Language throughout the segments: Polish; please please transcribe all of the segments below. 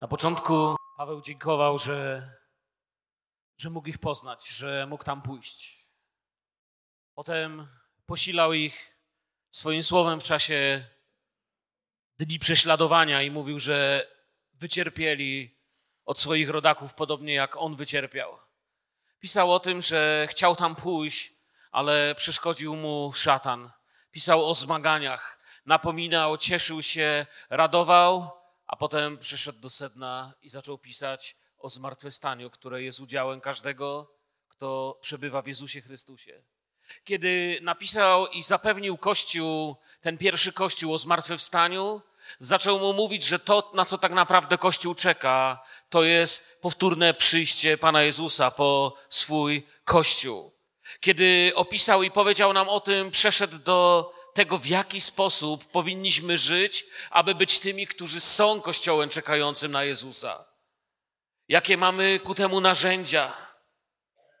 Na początku Paweł dziękował, że, że mógł ich poznać, że mógł tam pójść. Potem posilał ich swoim słowem w czasie dni prześladowania i mówił, że wycierpieli od swoich rodaków podobnie jak on wycierpiał. Pisał o tym, że chciał tam pójść, ale przeszkodził mu szatan. Pisał o zmaganiach, napominał, cieszył się, radował, a potem przeszedł do sedna i zaczął pisać o zmartwychwstaniu, które jest udziałem każdego, kto przebywa w Jezusie Chrystusie. Kiedy napisał i zapewnił Kościół, ten pierwszy Kościół o zmartwychwstaniu, zaczął mu mówić, że to, na co tak naprawdę Kościół czeka, to jest powtórne przyjście Pana Jezusa po swój Kościół. Kiedy opisał i powiedział nam o tym, przeszedł do tego, w jaki sposób powinniśmy żyć, aby być tymi, którzy są Kościołem czekającym na Jezusa. Jakie mamy ku temu narzędzia.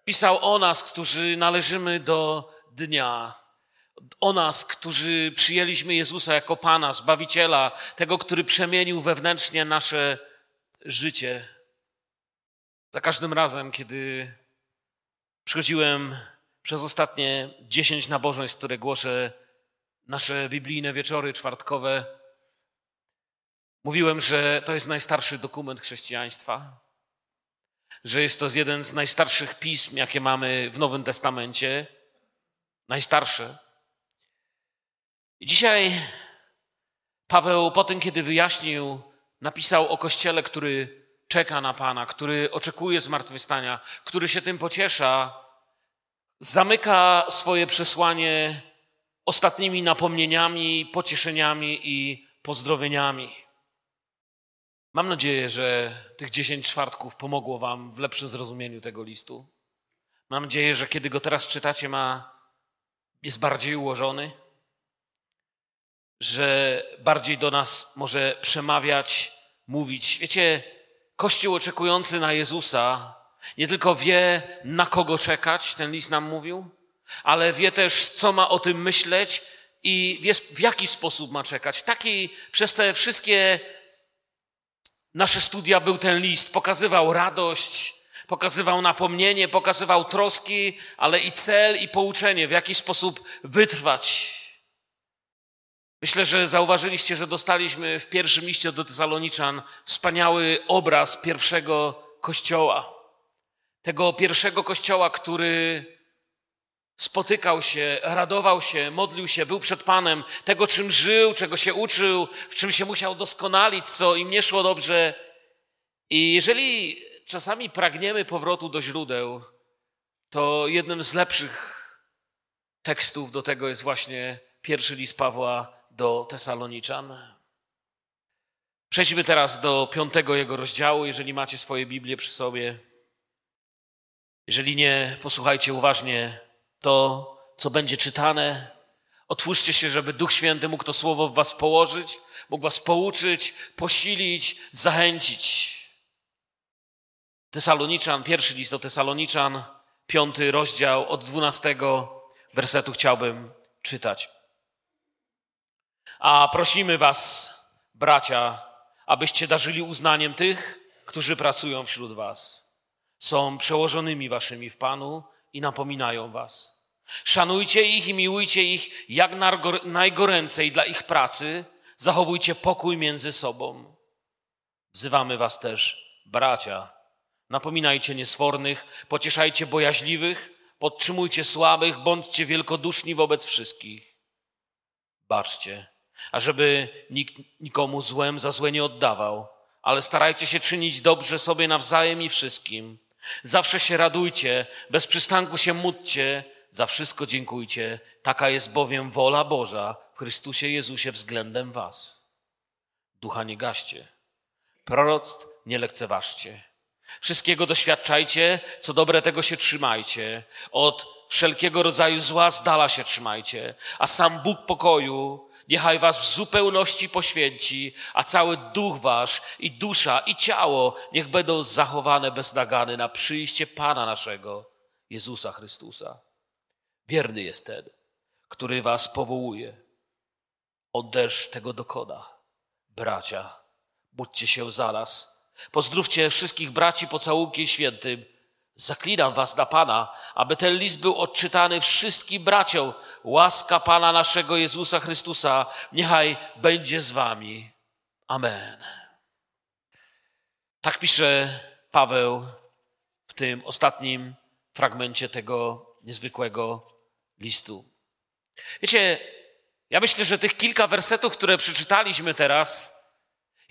Pisał o nas, którzy należymy do dnia. O nas, którzy przyjęliśmy Jezusa jako Pana, Zbawiciela, tego, który przemienił wewnętrznie nasze życie. Za każdym razem, kiedy przychodziłem przez ostatnie dziesięć nabożeństw, które głoszę nasze biblijne wieczory czwartkowe, mówiłem, że to jest najstarszy dokument chrześcijaństwa, że jest to jeden z najstarszych pism, jakie mamy w Nowym Testamencie, najstarsze. I dzisiaj Paweł, po tym, kiedy wyjaśnił, napisał o kościele, który czeka na Pana, który oczekuje zmartwychwstania, który się tym pociesza, zamyka swoje przesłanie ostatnimi napomnieniami, pocieszeniami i pozdrowieniami. Mam nadzieję, że tych dziesięć czwartków pomogło Wam w lepszym zrozumieniu tego listu. Mam nadzieję, że kiedy go teraz czytacie, ma, jest bardziej ułożony, że bardziej do nas może przemawiać, mówić. Wiecie, Kościół oczekujący na Jezusa nie tylko wie, na kogo czekać, ten list nam mówił, ale wie też, co ma o tym myśleć i wie, w jaki sposób ma czekać. Taki przez te wszystkie nasze studia był ten list. Pokazywał radość, pokazywał napomnienie, pokazywał troski, ale i cel i pouczenie, w jaki sposób wytrwać. Myślę, że zauważyliście, że dostaliśmy w pierwszym liście do Tesaloniczan wspaniały obraz pierwszego kościoła. Tego pierwszego kościoła, który spotykał się, radował się, modlił się, był przed Panem, tego czym żył, czego się uczył, w czym się musiał doskonalić, co im nie szło dobrze. I jeżeli czasami pragniemy powrotu do źródeł, to jednym z lepszych tekstów do tego jest właśnie pierwszy list Pawła do Tesaloniczan. Przejdźmy teraz do piątego jego rozdziału, jeżeli macie swoje Biblię przy sobie. Jeżeli nie, posłuchajcie uważnie to, co będzie czytane. Otwórzcie się, żeby Duch Święty mógł to słowo w Was położyć, mógł Was pouczyć, posilić, zachęcić. Tesaloniczan, pierwszy list do Tesaloniczan, piąty rozdział od dwunastego wersetu chciałbym czytać. A prosimy Was, bracia, abyście darzyli uznaniem tych, którzy pracują wśród Was. Są przełożonymi Waszymi w Panu i napominają was. Szanujcie ich i miłujcie ich jak najgoręcej dla ich pracy. Zachowujcie pokój między sobą. Wzywamy was też, bracia. Napominajcie niesfornych, pocieszajcie bojaźliwych, podtrzymujcie słabych, bądźcie wielkoduszni wobec wszystkich. Baczcie, ażeby nikt nikomu złem za złe nie oddawał, ale starajcie się czynić dobrze sobie nawzajem i wszystkim Zawsze się radujcie, bez przystanku się módlcie, za wszystko dziękujcie. Taka jest bowiem wola Boża w Chrystusie Jezusie względem was. Ducha nie gaście, proroctw nie lekceważcie. Wszystkiego doświadczajcie, co dobre tego się trzymajcie. Od wszelkiego rodzaju zła z dala się trzymajcie, a sam Bóg pokoju Niechaj was w zupełności poświęci, a cały duch wasz i dusza i ciało niech będą zachowane bez nagany na przyjście Pana naszego, Jezusa Chrystusa. Wierny jest ten, który was powołuje. On też tego dokona. Bracia, budźcie się zaraz Pozdrówcie wszystkich braci pocałunkiem świętym. Zaklinam was na Pana, aby ten list był odczytany wszystkim braciom. Łaska Pana naszego Jezusa Chrystusa niechaj będzie z wami. Amen. Tak pisze Paweł w tym ostatnim fragmencie tego niezwykłego listu. Wiecie, ja myślę, że tych kilka wersetów, które przeczytaliśmy teraz,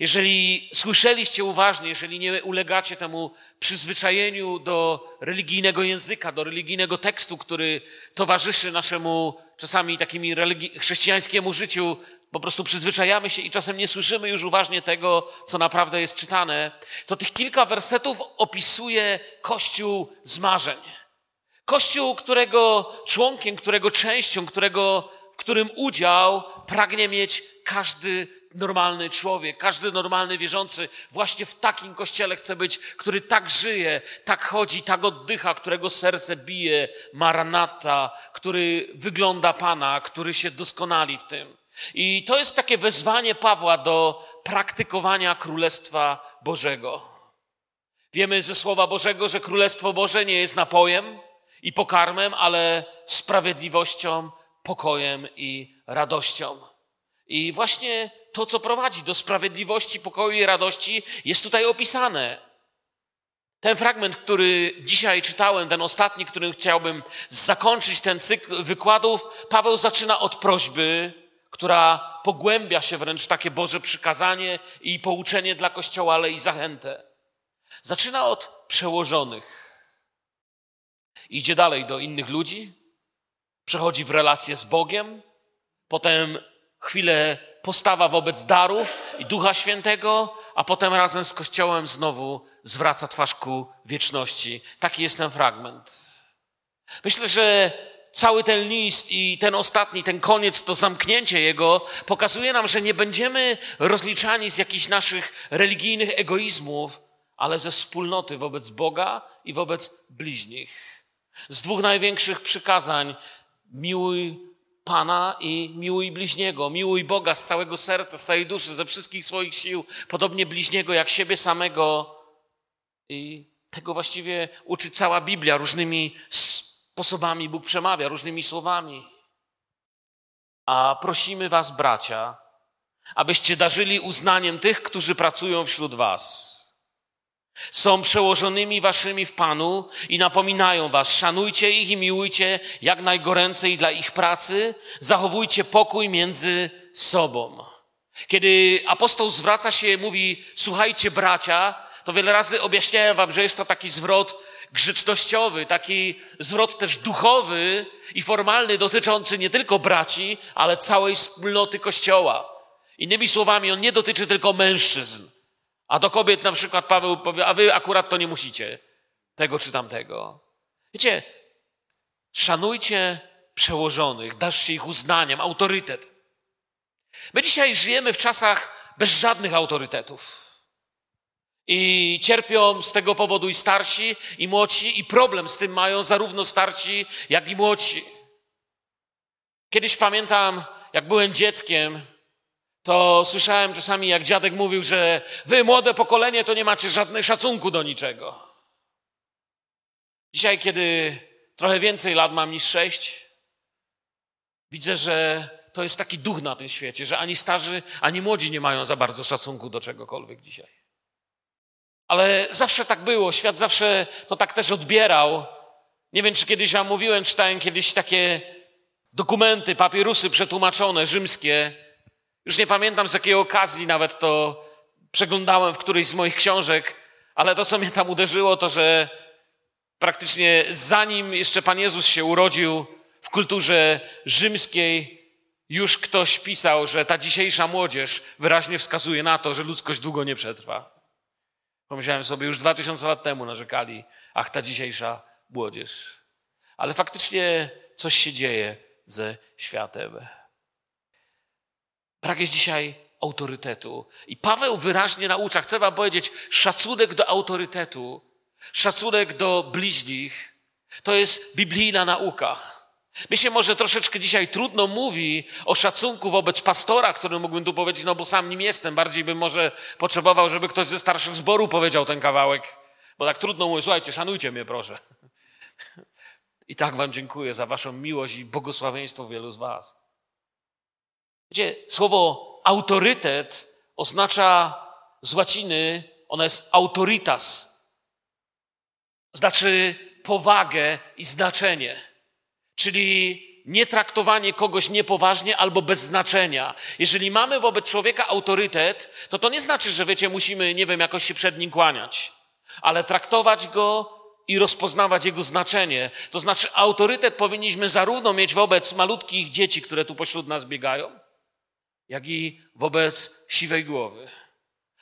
jeżeli słyszeliście uważnie, jeżeli nie ulegacie temu przyzwyczajeniu do religijnego języka, do religijnego tekstu, który towarzyszy naszemu czasami takimi chrześcijańskiemu życiu, po prostu przyzwyczajamy się i czasem nie słyszymy już uważnie tego, co naprawdę jest czytane, to tych kilka wersetów opisuje Kościół z marzeń. Kościół, którego członkiem, którego częścią, którego, w którym udział pragnie mieć każdy normalny człowiek, każdy normalny wierzący właśnie w takim kościele chce być, który tak żyje, tak chodzi, tak oddycha, którego serce bije Maranata, który wygląda Pana, który się doskonali w tym. I to jest takie wezwanie Pawła do praktykowania Królestwa Bożego. Wiemy ze Słowa Bożego, że Królestwo Boże nie jest napojem i pokarmem, ale sprawiedliwością, pokojem i radością. I właśnie to, co prowadzi do sprawiedliwości, pokoju i radości, jest tutaj opisane. Ten fragment, który dzisiaj czytałem, ten ostatni, którym chciałbym zakończyć ten cykl wykładów, Paweł zaczyna od prośby, która pogłębia się wręcz takie Boże przykazanie i pouczenie dla Kościoła, ale i zachętę. Zaczyna od przełożonych. Idzie dalej do innych ludzi, przechodzi w relacje z Bogiem, potem chwilę postawa wobec darów i Ducha Świętego, a potem razem z Kościołem znowu zwraca twarz ku wieczności. Taki jest ten fragment. Myślę, że cały ten list i ten ostatni, ten koniec, to zamknięcie jego pokazuje nam, że nie będziemy rozliczani z jakichś naszych religijnych egoizmów, ale ze wspólnoty wobec Boga i wobec bliźnich. Z dwóch największych przykazań miłuj Pana i miłuj bliźniego, miłuj Boga z całego serca, z całej duszy, ze wszystkich swoich sił, podobnie bliźniego jak siebie samego. I tego właściwie uczy cała Biblia różnymi sposobami. Bóg przemawia różnymi słowami. A prosimy Was, bracia, abyście darzyli uznaniem tych, którzy pracują wśród Was są przełożonymi waszymi w Panu i napominają was, szanujcie ich i miłujcie jak najgoręcej dla ich pracy, zachowujcie pokój między sobą. Kiedy apostoł zwraca się mówi, słuchajcie bracia, to wiele razy objaśniałem wam, że jest to taki zwrot grzecznościowy, taki zwrot też duchowy i formalny, dotyczący nie tylko braci, ale całej wspólnoty Kościoła. Innymi słowami, on nie dotyczy tylko mężczyzn, a do kobiet na przykład Paweł powie, a wy akurat to nie musicie tego czy tamtego. Wiecie, szanujcie przełożonych, daszcie ich uznaniem, autorytet. My dzisiaj żyjemy w czasach bez żadnych autorytetów. I cierpią z tego powodu i starsi, i młodsi, i problem z tym mają zarówno starsi, jak i młodsi. Kiedyś pamiętam, jak byłem dzieckiem, to słyszałem czasami, jak dziadek mówił, że wy, młode pokolenie, to nie macie żadnego szacunku do niczego. Dzisiaj, kiedy trochę więcej lat mam niż sześć, widzę, że to jest taki duch na tym świecie, że ani starzy, ani młodzi nie mają za bardzo szacunku do czegokolwiek dzisiaj. Ale zawsze tak było, świat zawsze to tak też odbierał. Nie wiem, czy kiedyś wam mówiłem, czytałem kiedyś takie dokumenty, papierusy przetłumaczone, rzymskie, już nie pamiętam z jakiej okazji nawet to przeglądałem w którejś z moich książek, ale to, co mnie tam uderzyło, to że praktycznie zanim jeszcze Pan Jezus się urodził w kulturze rzymskiej, już ktoś pisał, że ta dzisiejsza młodzież wyraźnie wskazuje na to, że ludzkość długo nie przetrwa. Pomyślałem sobie, już dwa tysiące lat temu narzekali, ach, ta dzisiejsza młodzież. Ale faktycznie coś się dzieje ze światem. Brak jest dzisiaj autorytetu. I Paweł wyraźnie naucza, chcę wam powiedzieć, szacunek do autorytetu, szacunek do bliźnich, to jest biblijna nauka. Mi się może troszeczkę dzisiaj trudno mówi o szacunku wobec pastora, który mógłbym tu powiedzieć, no bo sam nim jestem. Bardziej bym może potrzebował, żeby ktoś ze starszych zboru powiedział ten kawałek, bo tak trudno mówić, słuchajcie, szanujcie mnie proszę. I tak wam dziękuję za waszą miłość i błogosławieństwo wielu z was. Wiecie, słowo autorytet oznacza z łaciny, ono jest autoritas. Znaczy powagę i znaczenie. Czyli nie traktowanie kogoś niepoważnie albo bez znaczenia. Jeżeli mamy wobec człowieka autorytet, to to nie znaczy, że wiecie, musimy, nie wiem, jakoś się przed nim kłaniać, ale traktować go i rozpoznawać jego znaczenie. To znaczy, autorytet powinniśmy zarówno mieć wobec malutkich dzieci, które tu pośród nas biegają, jak i wobec siwej głowy.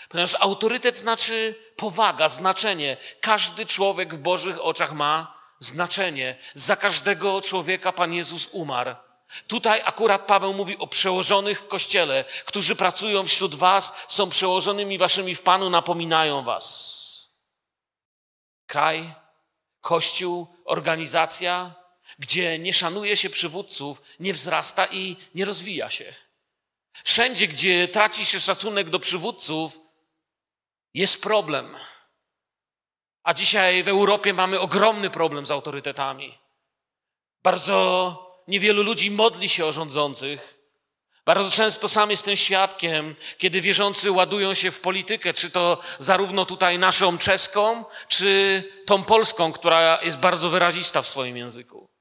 Ponieważ autorytet znaczy powaga, znaczenie. Każdy człowiek w Bożych oczach ma znaczenie. Za każdego człowieka Pan Jezus umarł. Tutaj akurat Paweł mówi o przełożonych w kościele, którzy pracują wśród Was, są przełożonymi Waszymi w Panu, napominają Was. Kraj, kościół, organizacja, gdzie nie szanuje się przywódców, nie wzrasta i nie rozwija się. Wszędzie, gdzie traci się szacunek do przywódców, jest problem. A dzisiaj w Europie mamy ogromny problem z autorytetami. Bardzo niewielu ludzi modli się o rządzących. Bardzo często sam jestem świadkiem, kiedy wierzący ładują się w politykę, czy to zarówno tutaj naszą czeską, czy tą polską, która jest bardzo wyrazista w swoim języku.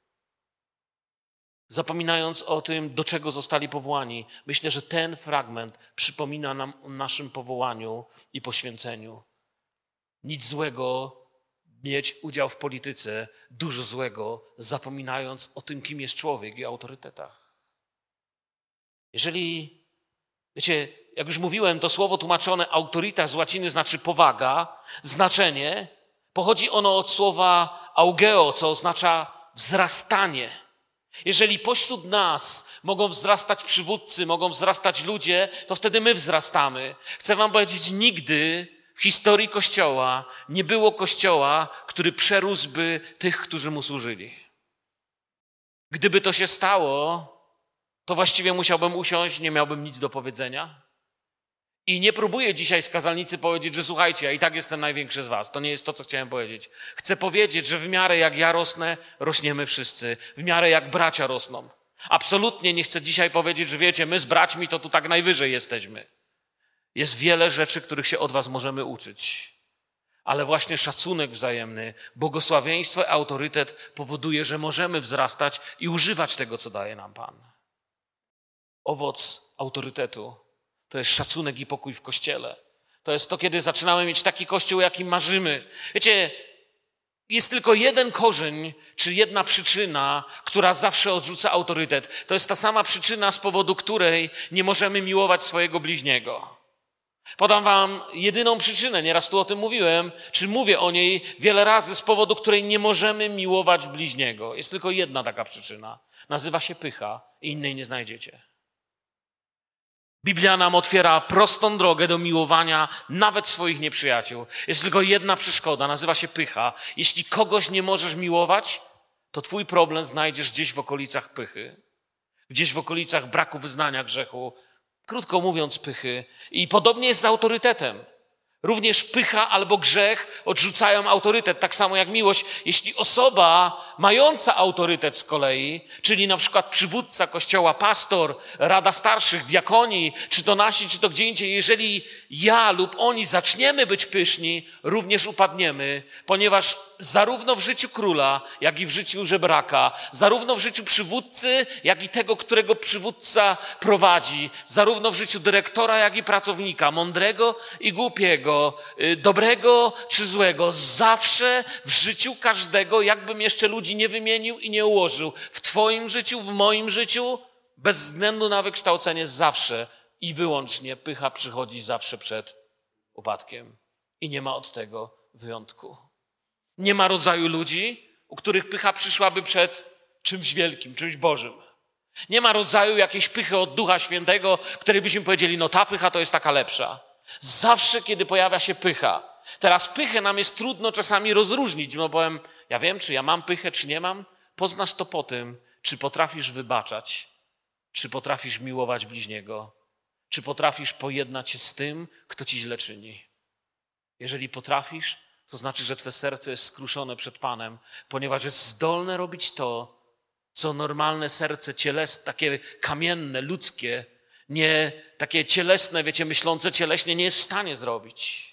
Zapominając o tym, do czego zostali powołani, myślę, że ten fragment przypomina nam o naszym powołaniu i poświęceniu. Nic złego mieć udział w polityce, dużo złego, zapominając o tym, kim jest człowiek i autorytetach. Jeżeli, wiecie, jak już mówiłem, to słowo tłumaczone autorita z łaciny znaczy powaga, znaczenie, pochodzi ono od słowa augeo, co oznacza wzrastanie. Jeżeli pośród nas mogą wzrastać przywódcy, mogą wzrastać ludzie, to wtedy my wzrastamy. Chcę Wam powiedzieć, nigdy w historii Kościoła nie było Kościoła, który przerósłby tych, którzy mu służyli. Gdyby to się stało, to właściwie musiałbym usiąść, nie miałbym nic do powiedzenia. I nie próbuję dzisiaj z kazalnicy powiedzieć, że słuchajcie, ja i tak jestem największy z was. To nie jest to, co chciałem powiedzieć. Chcę powiedzieć, że w miarę jak ja rosnę, rośniemy wszyscy. W miarę jak bracia rosną. Absolutnie nie chcę dzisiaj powiedzieć, że wiecie, my z braćmi to tu tak najwyżej jesteśmy. Jest wiele rzeczy, których się od Was możemy uczyć. Ale właśnie szacunek wzajemny, błogosławieństwo autorytet powoduje, że możemy wzrastać i używać tego, co daje nam Pan. Owoc autorytetu to jest szacunek i pokój w kościele. To jest to, kiedy zaczynamy mieć taki kościół, jakim marzymy. Wiecie, jest tylko jeden korzeń, czy jedna przyczyna, która zawsze odrzuca autorytet. To jest ta sama przyczyna, z powodu której nie możemy miłować swojego bliźniego. Podam Wam jedyną przyczynę, nieraz tu o tym mówiłem, czy mówię o niej wiele razy, z powodu której nie możemy miłować bliźniego. Jest tylko jedna taka przyczyna. Nazywa się pycha i innej nie znajdziecie. Biblia nam otwiera prostą drogę do miłowania nawet swoich nieprzyjaciół. Jest tylko jedna przeszkoda, nazywa się pycha. Jeśli kogoś nie możesz miłować, to Twój problem znajdziesz gdzieś w okolicach pychy, gdzieś w okolicach braku wyznania grzechu, Krótko mówiąc, pychy. I podobnie jest z autorytetem. Również pycha albo grzech odrzucają autorytet, tak samo jak miłość. Jeśli osoba mająca autorytet z kolei, czyli na przykład przywódca kościoła, pastor, rada starszych, diakoni, czy to nasi, czy to gdzie indziej, jeżeli ja lub oni zaczniemy być pyszni, również upadniemy, ponieważ zarówno w życiu króla, jak i w życiu żebraka, zarówno w życiu przywódcy, jak i tego, którego przywódca prowadzi, zarówno w życiu dyrektora, jak i pracownika, mądrego i głupiego, y, dobrego czy złego, zawsze w życiu każdego, jakbym jeszcze ludzi nie wymienił i nie ułożył, w Twoim życiu, w moim życiu, bez względu na wykształcenie, zawsze i wyłącznie pycha przychodzi zawsze przed upadkiem. I nie ma od tego wyjątku. Nie ma rodzaju ludzi, u których pycha przyszłaby przed czymś wielkim, czymś Bożym. Nie ma rodzaju jakiejś pychy od Ducha Świętego, której byśmy powiedzieli, no ta pycha to jest taka lepsza. Zawsze, kiedy pojawia się pycha. Teraz pychę nam jest trudno czasami rozróżnić, no powiem, ja wiem, czy ja mam pychę, czy nie mam. Poznasz to po tym, Czy potrafisz wybaczać? Czy potrafisz miłować bliźniego? Czy potrafisz pojednać się z tym, kto ci źle czyni? Jeżeli potrafisz, to znaczy, że twoje serce jest skruszone przed Panem, ponieważ jest zdolne robić to, co normalne serce cielesne, takie kamienne, ludzkie, nie takie cielesne, wiecie, myślące cieleśnie, nie jest w stanie zrobić.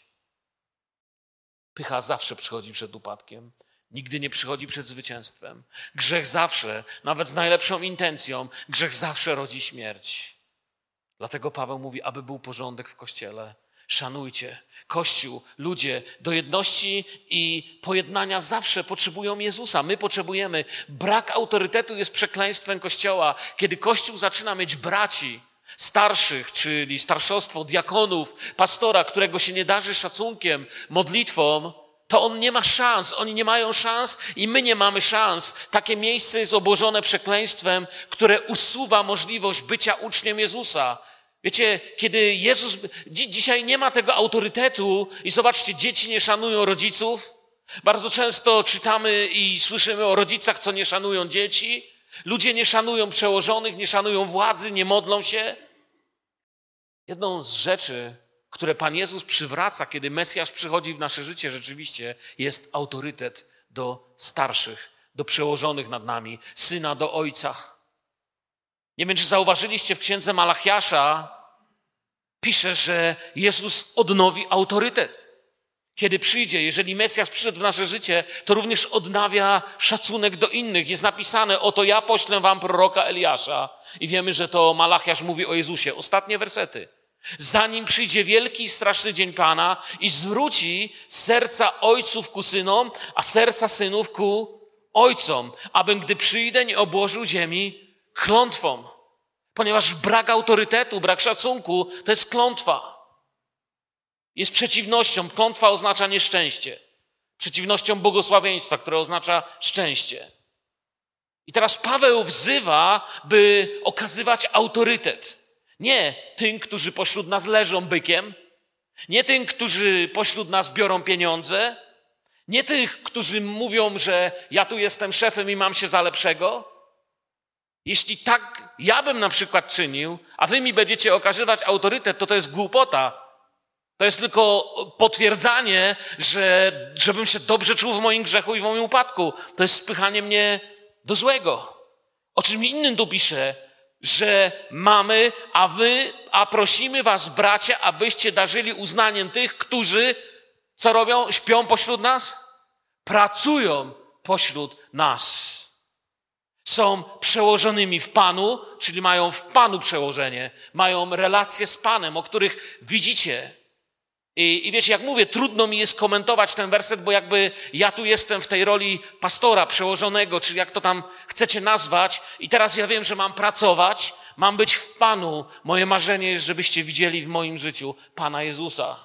Pycha zawsze przychodzi przed upadkiem. Nigdy nie przychodzi przed zwycięstwem. Grzech zawsze, nawet z najlepszą intencją, grzech zawsze rodzi śmierć. Dlatego Paweł mówi, aby był porządek w kościele. Szanujcie. Kościół, ludzie do jedności i pojednania zawsze potrzebują Jezusa. My potrzebujemy. Brak autorytetu jest przekleństwem Kościoła. Kiedy Kościół zaczyna mieć braci, starszych, czyli starszostwo, diakonów, pastora, którego się nie darzy szacunkiem, modlitwą, to on nie ma szans, oni nie mają szans i my nie mamy szans. Takie miejsce jest obłożone przekleństwem, które usuwa możliwość bycia uczniem Jezusa. Wiecie, kiedy Jezus, dzi dzisiaj nie ma tego autorytetu i zobaczcie, dzieci nie szanują rodziców. Bardzo często czytamy i słyszymy o rodzicach, co nie szanują dzieci. Ludzie nie szanują przełożonych, nie szanują władzy, nie modlą się. Jedną z rzeczy, które Pan Jezus przywraca, kiedy Mesjasz przychodzi w nasze życie, rzeczywiście jest autorytet do starszych, do przełożonych nad nami, syna do ojca. Nie wiem, czy zauważyliście w księdze Malachiasza, pisze, że Jezus odnowi autorytet. Kiedy przyjdzie, jeżeli Mesjasz przyszedł w nasze życie, to również odnawia szacunek do innych. Jest napisane, oto ja poślę wam proroka Eliasza. I wiemy, że to Malachiasz mówi o Jezusie. Ostatnie wersety. Zanim przyjdzie wielki i straszny dzień Pana i zwróci serca ojców ku synom, a serca synów ku ojcom, abym, gdy przyjdę, nie obłożył ziemi klątwą. Ponieważ brak autorytetu, brak szacunku to jest klątwa. Jest przeciwnością. Klątwa oznacza nieszczęście. Przeciwnością błogosławieństwa, które oznacza szczęście. I teraz Paweł wzywa, by okazywać autorytet. Nie tym, którzy pośród nas leżą bykiem, nie tym, którzy pośród nas biorą pieniądze, nie tych, którzy mówią, że ja tu jestem szefem i mam się za lepszego. Jeśli tak ja bym na przykład czynił, a wy mi będziecie okazywać autorytet, to to jest głupota. To jest tylko potwierdzanie, że żebym się dobrze czuł w moim grzechu i w moim upadku. To jest spychanie mnie do złego. O czym innym tu pisze, że mamy, a wy, a prosimy was, bracia, abyście darzyli uznaniem tych, którzy co robią? Śpią pośród nas? Pracują pośród nas. Są przełożonymi w Panu, czyli mają w Panu przełożenie, mają relacje z Panem, o których widzicie. I, I wiecie, jak mówię, trudno mi jest komentować ten werset, bo jakby ja tu jestem w tej roli pastora przełożonego, czy jak to tam chcecie nazwać, i teraz ja wiem, że mam pracować, mam być w Panu. Moje marzenie jest, żebyście widzieli w moim życiu Pana Jezusa.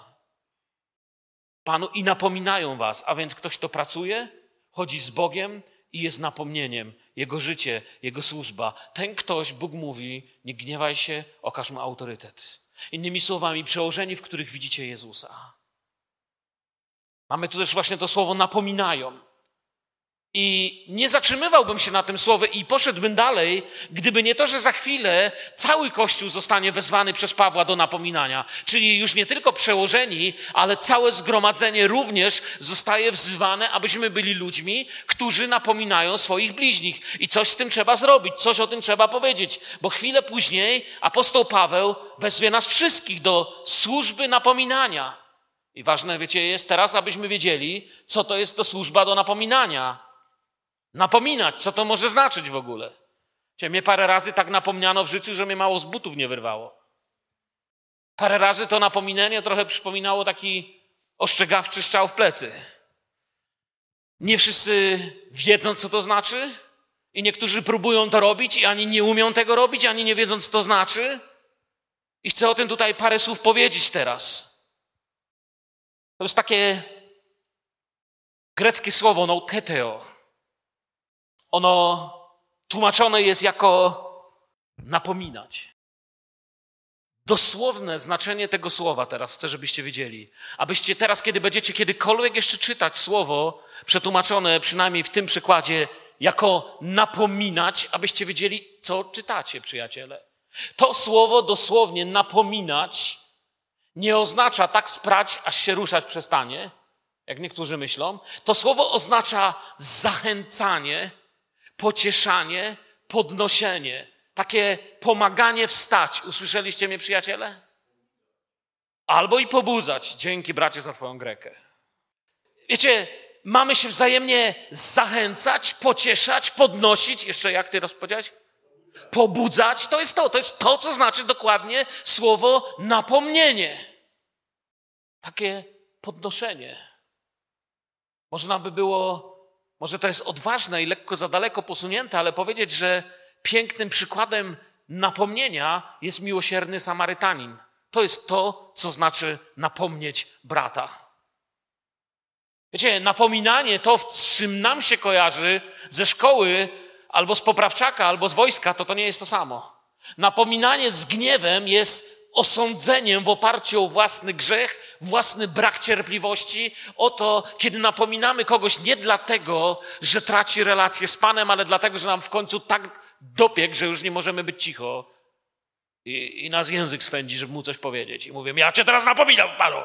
Panu i napominają was, a więc ktoś, kto pracuje, chodzi z Bogiem i jest napomnieniem. Jego życie, Jego służba. Ten ktoś, Bóg mówi, nie gniewaj się, okaż mu autorytet. Innymi słowami, przełożeni, w których widzicie Jezusa. Mamy tu też właśnie to słowo napominają. I nie zatrzymywałbym się na tym słowie i poszedłbym dalej, gdyby nie to, że za chwilę cały Kościół zostanie wezwany przez Pawła do napominania. Czyli już nie tylko przełożeni, ale całe zgromadzenie również zostaje wzywane, abyśmy byli ludźmi, którzy napominają swoich bliźnich. I coś z tym trzeba zrobić, coś o tym trzeba powiedzieć, bo chwilę później apostoł Paweł wezwie nas wszystkich do służby napominania. I ważne, wiecie, jest teraz, abyśmy wiedzieli, co to jest to służba do napominania. Napominać, co to może znaczyć w ogóle. Cię mnie parę razy tak napomniano w życiu, że mnie mało z butów nie wyrwało. Parę razy to napominanie trochę przypominało taki ostrzegawczy strzał w plecy. Nie wszyscy wiedzą, co to znaczy, i niektórzy próbują to robić, i ani nie umią tego robić, ani nie wiedzą, co to znaczy. I chcę o tym tutaj parę słów powiedzieć teraz. To jest takie greckie słowo, no keteo. Ono tłumaczone jest jako napominać. Dosłowne znaczenie tego słowa teraz chcę, żebyście wiedzieli. Abyście teraz, kiedy będziecie kiedykolwiek jeszcze czytać słowo przetłumaczone, przynajmniej w tym przykładzie, jako napominać, abyście wiedzieli, co czytacie, przyjaciele. To słowo dosłownie napominać nie oznacza tak sprać, aż się ruszać przestanie, jak niektórzy myślą. To słowo oznacza zachęcanie, pocieszanie, podnoszenie, takie pomaganie wstać. Usłyszeliście mnie, przyjaciele? Albo i pobudzać. Dzięki, bracie, za Twoją grekę. Wiecie, mamy się wzajemnie zachęcać, pocieszać, podnosić. Jeszcze jak ty rozpowiedziałeś? Pobudzać. To jest to. To jest to, co znaczy dokładnie słowo napomnienie. Takie podnoszenie. Można by było, może to jest odważne i lekko za daleko posunięte, ale powiedzieć, że pięknym przykładem napomnienia jest miłosierny Samarytanin. To jest to, co znaczy napomnieć brata. Wiecie, napominanie to, w czym nam się kojarzy ze szkoły, albo z poprawczaka, albo z wojska, to to nie jest to samo. Napominanie z gniewem jest osądzeniem w oparciu o własny grzech, własny brak cierpliwości, o to, kiedy napominamy kogoś nie dlatego, że traci relację z Panem, ale dlatego, że nam w końcu tak dopiek, że już nie możemy być cicho i, i nas język swędzi, żeby mu coś powiedzieć. I mówię, ja cię teraz napominam, Panu.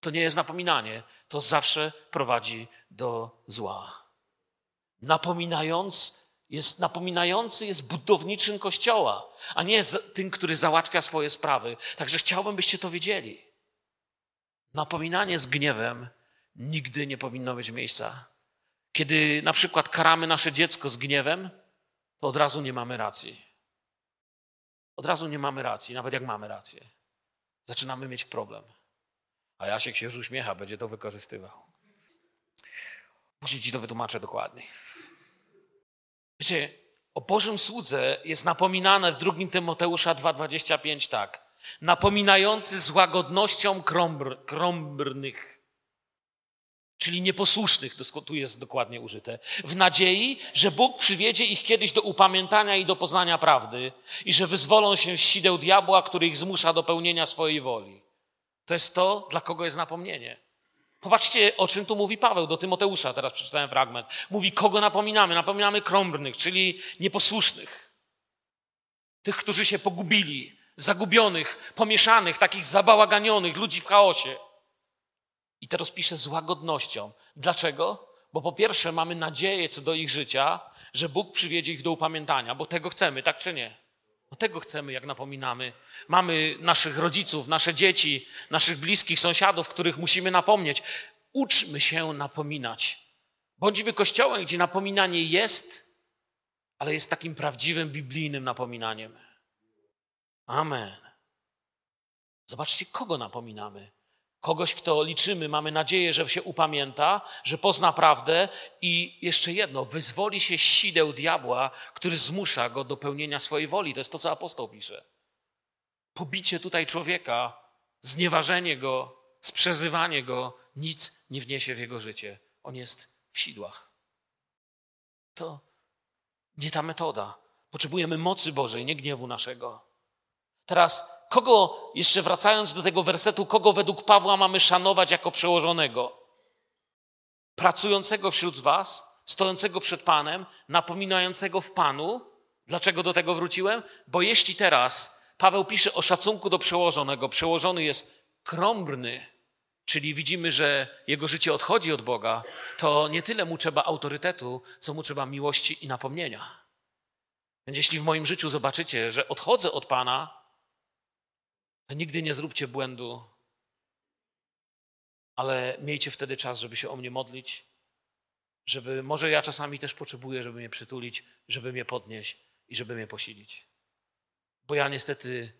To nie jest napominanie, to zawsze prowadzi do zła. Napominając jest napominający, jest budowniczym kościoła, a nie tym, który załatwia swoje sprawy. Także chciałbym, byście to wiedzieli. Napominanie z gniewem nigdy nie powinno mieć miejsca. Kiedy na przykład karamy nasze dziecko z gniewem, to od razu nie mamy racji. Od razu nie mamy racji, nawet jak mamy rację. Zaczynamy mieć problem. A Jasiek się już uśmiecha, będzie to wykorzystywał. Później ci to wytłumaczę dokładniej. Wiecie, o Bożym słudze jest napominane w 2 Tymoteusza 2,25 tak. Napominający z łagodnością krąbr, krąbrnych, czyli nieposłusznych, tu jest dokładnie użyte, w nadziei, że Bóg przywiedzie ich kiedyś do upamiętania i do poznania prawdy i że wyzwolą się z sideł diabła, który ich zmusza do pełnienia swojej woli. To jest to, dla kogo jest napomnienie. Popatrzcie, o czym tu mówi Paweł do Tymoteusza, teraz przeczytałem fragment. Mówi, kogo napominamy? Napominamy krąbrnych, czyli nieposłusznych. Tych, którzy się pogubili, zagubionych, pomieszanych, takich zabałaganionych, ludzi w chaosie. I to rozpisze z łagodnością. Dlaczego? Bo po pierwsze mamy nadzieję co do ich życia, że Bóg przywiedzie ich do upamiętania, bo tego chcemy, tak czy nie? No tego chcemy, jak napominamy. Mamy naszych rodziców, nasze dzieci, naszych bliskich, sąsiadów, których musimy napomnieć. Uczmy się napominać. Bądźmy kościołem, gdzie napominanie jest, ale jest takim prawdziwym biblijnym napominaniem. Amen. Zobaczcie, kogo napominamy. Kogoś, kto liczymy, mamy nadzieję, że się upamięta, że pozna prawdę i jeszcze jedno, wyzwoli się sideł diabła, który zmusza go do pełnienia swojej woli. To jest to, co apostoł pisze. Pobicie tutaj człowieka, znieważenie go, sprzezywanie go, nic nie wniesie w jego życie. On jest w sidłach. To nie ta metoda. Potrzebujemy mocy Bożej, nie gniewu naszego. Teraz kogo, jeszcze wracając do tego wersetu, kogo według Pawła mamy szanować jako przełożonego? Pracującego wśród Was, stojącego przed Panem, napominającego w Panu. Dlaczego do tego wróciłem? Bo jeśli teraz Paweł pisze o szacunku do przełożonego, przełożony jest krąbrny, czyli widzimy, że jego życie odchodzi od Boga, to nie tyle mu trzeba autorytetu, co mu trzeba miłości i napomnienia. Więc jeśli w moim życiu zobaczycie, że odchodzę od Pana, to nigdy nie zróbcie błędu, ale miejcie wtedy czas, żeby się o mnie modlić, żeby, może ja czasami też potrzebuję, żeby mnie przytulić, żeby mnie podnieść i żeby mnie posilić. Bo ja niestety,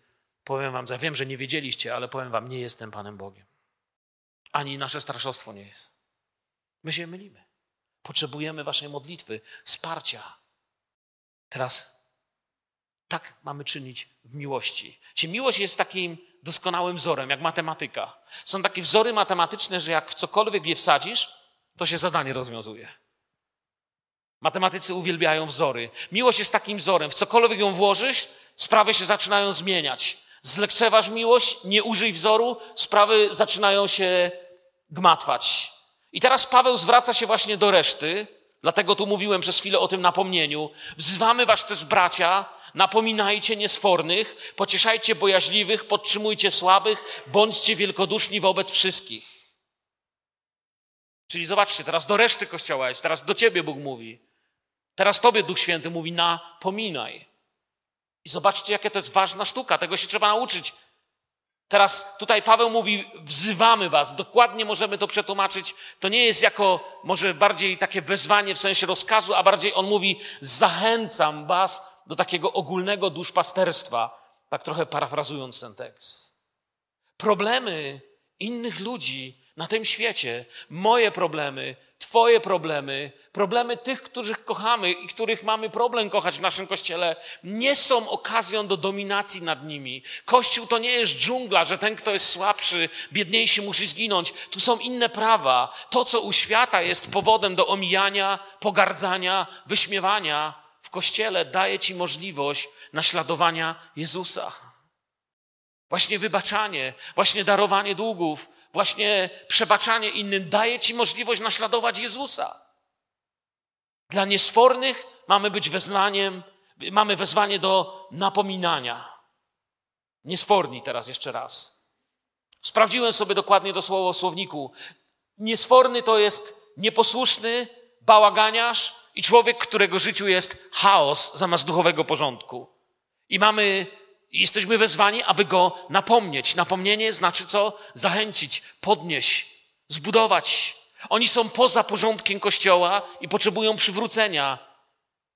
powiem wam, ja wiem, że nie wiedzieliście, ale powiem wam, nie jestem Panem Bogiem. Ani nasze starszostwo nie jest. My się mylimy. Potrzebujemy waszej modlitwy, wsparcia. Teraz tak mamy czynić w miłości. Czyli miłość jest takim doskonałym wzorem, jak matematyka. Są takie wzory matematyczne, że jak w cokolwiek je wsadzisz, to się zadanie rozwiązuje. Matematycy uwielbiają wzory. Miłość jest takim wzorem. W cokolwiek ją włożysz, sprawy się zaczynają zmieniać. Zlekceważ miłość, nie użyj wzoru, sprawy zaczynają się gmatwać. I teraz Paweł zwraca się właśnie do reszty Dlatego tu mówiłem przez chwilę o tym napomnieniu. Wzywamy was też, bracia, napominajcie niesfornych, pocieszajcie bojaźliwych, podtrzymujcie słabych, bądźcie wielkoduszni wobec wszystkich. Czyli zobaczcie, teraz do reszty Kościoła jest, teraz do ciebie Bóg mówi. Teraz tobie Duch Święty mówi, napominaj. I zobaczcie, jakie to jest ważna sztuka, tego się trzeba nauczyć. Teraz tutaj Paweł mówi, wzywamy was, dokładnie możemy to przetłumaczyć. To nie jest jako może bardziej takie wezwanie w sensie rozkazu, a bardziej on mówi, zachęcam was do takiego ogólnego duszpasterstwa, tak trochę parafrazując ten tekst. Problemy innych ludzi na tym świecie, moje problemy, Twoje problemy, problemy tych, których kochamy i których mamy problem kochać w naszym kościele, nie są okazją do dominacji nad nimi. Kościół to nie jest dżungla, że ten, kto jest słabszy, biedniejszy, musi zginąć. Tu są inne prawa. To, co u świata jest powodem do omijania, pogardzania, wyśmiewania, w kościele daje Ci możliwość naśladowania Jezusa. Właśnie wybaczanie, właśnie darowanie długów, właśnie przebaczanie innym daje Ci możliwość naśladować Jezusa. Dla niesfornych mamy być wezwaniem, mamy wezwanie do napominania. Niesforni teraz jeszcze raz. Sprawdziłem sobie dokładnie to słowo w słowniku. Niesforny to jest nieposłuszny, bałaganiarz i człowiek, którego życiu jest chaos zamiast duchowego porządku. I mamy jesteśmy wezwani, aby go napomnieć. Napomnienie znaczy co? Zachęcić, podnieść, zbudować. Oni są poza porządkiem Kościoła i potrzebują przywrócenia.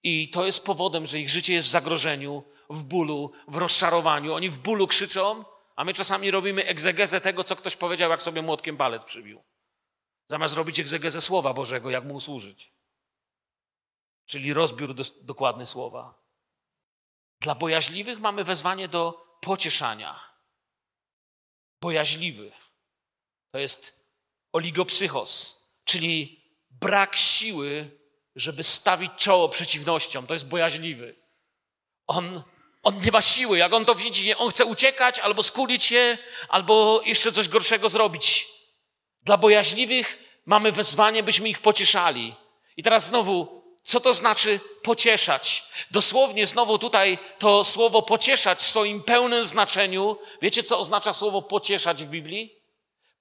I to jest powodem, że ich życie jest w zagrożeniu, w bólu, w rozczarowaniu. Oni w bólu krzyczą, a my czasami robimy egzegezę tego, co ktoś powiedział, jak sobie młotkiem palet przybił. Zamiast robić egzegezę Słowa Bożego, jak mu służyć. Czyli rozbiór do, dokładny Słowa. Dla bojaźliwych mamy wezwanie do pocieszania. Bojaźliwy to jest oligopsychos, czyli brak siły, żeby stawić czoło przeciwnościom. To jest bojaźliwy. On, on nie ma siły. Jak on to widzi, on chce uciekać, albo skulić się, albo jeszcze coś gorszego zrobić. Dla bojaźliwych mamy wezwanie, byśmy ich pocieszali. I teraz znowu co to znaczy pocieszać? Dosłownie znowu tutaj to słowo pocieszać w swoim pełnym znaczeniu. Wiecie, co oznacza słowo pocieszać w Biblii?